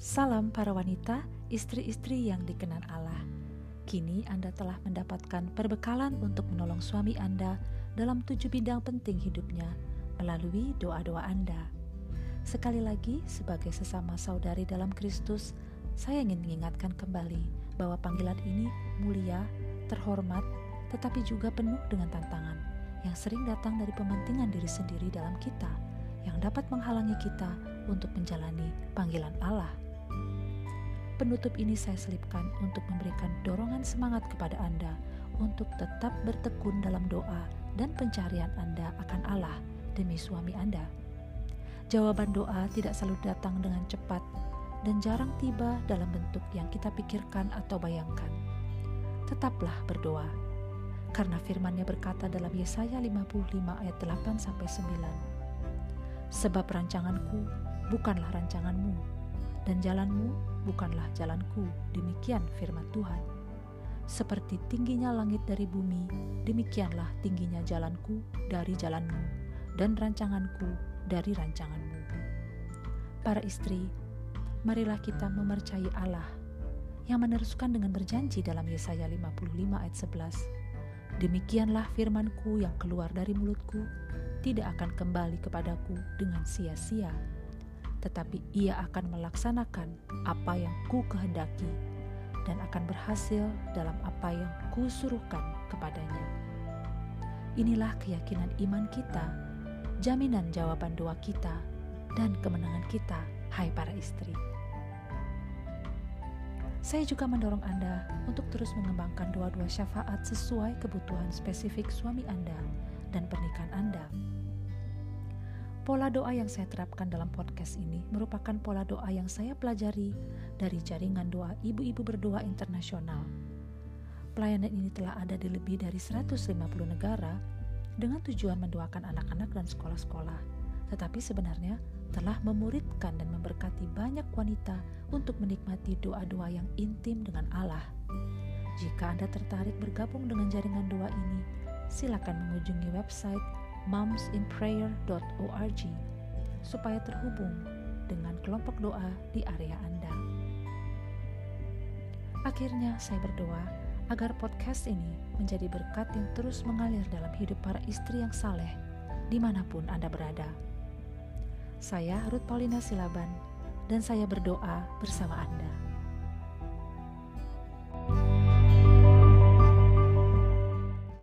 Salam para wanita, istri-istri yang dikenan Allah. Kini Anda telah mendapatkan perbekalan untuk menolong suami Anda dalam tujuh bidang penting hidupnya melalui doa-doa Anda. Sekali lagi, sebagai sesama saudari dalam Kristus, saya ingin mengingatkan kembali bahwa panggilan ini mulia, terhormat, tetapi juga penuh dengan tantangan yang sering datang dari pementingan diri sendiri dalam kita yang dapat menghalangi kita untuk menjalani panggilan Allah. Penutup ini saya selipkan untuk memberikan dorongan semangat kepada Anda untuk tetap bertekun dalam doa dan pencarian Anda akan Allah demi suami Anda. Jawaban doa tidak selalu datang dengan cepat dan jarang tiba dalam bentuk yang kita pikirkan atau bayangkan. Tetaplah berdoa, karena firman-Nya berkata dalam Yesaya 55 ayat 8 sampai 9. Sebab rancanganku bukanlah rancanganmu, dan jalanmu bukanlah jalanku, demikian firman Tuhan. Seperti tingginya langit dari bumi, demikianlah tingginya jalanku dari jalanmu, dan rancanganku dari rancanganmu. Para istri, marilah kita memercayai Allah yang meneruskan dengan berjanji dalam Yesaya 55 ayat 11. Demikianlah firmanku yang keluar dari mulutku, tidak akan kembali kepadaku dengan sia-sia, tetapi ia akan melaksanakan apa yang ku kehendaki dan akan berhasil dalam apa yang ku suruhkan kepadanya. Inilah keyakinan iman kita, jaminan jawaban doa kita, dan kemenangan kita, hai para istri. Saya juga mendorong Anda untuk terus mengembangkan doa-doa syafaat sesuai kebutuhan spesifik suami Anda dan pernikahan Anda Pola doa yang saya terapkan dalam podcast ini merupakan pola doa yang saya pelajari dari jaringan doa ibu-ibu berdoa internasional. Pelayanan ini telah ada di lebih dari 150 negara dengan tujuan mendoakan anak-anak dan sekolah-sekolah. Tetapi sebenarnya telah memuridkan dan memberkati banyak wanita untuk menikmati doa-doa yang intim dengan Allah. Jika Anda tertarik bergabung dengan jaringan doa ini, silakan mengunjungi website momsinprayer.org supaya terhubung dengan kelompok doa di area Anda. Akhirnya saya berdoa agar podcast ini menjadi berkat yang terus mengalir dalam hidup para istri yang saleh di mana pun Anda berada. Saya Ruth Paulina Silaban dan saya berdoa bersama Anda.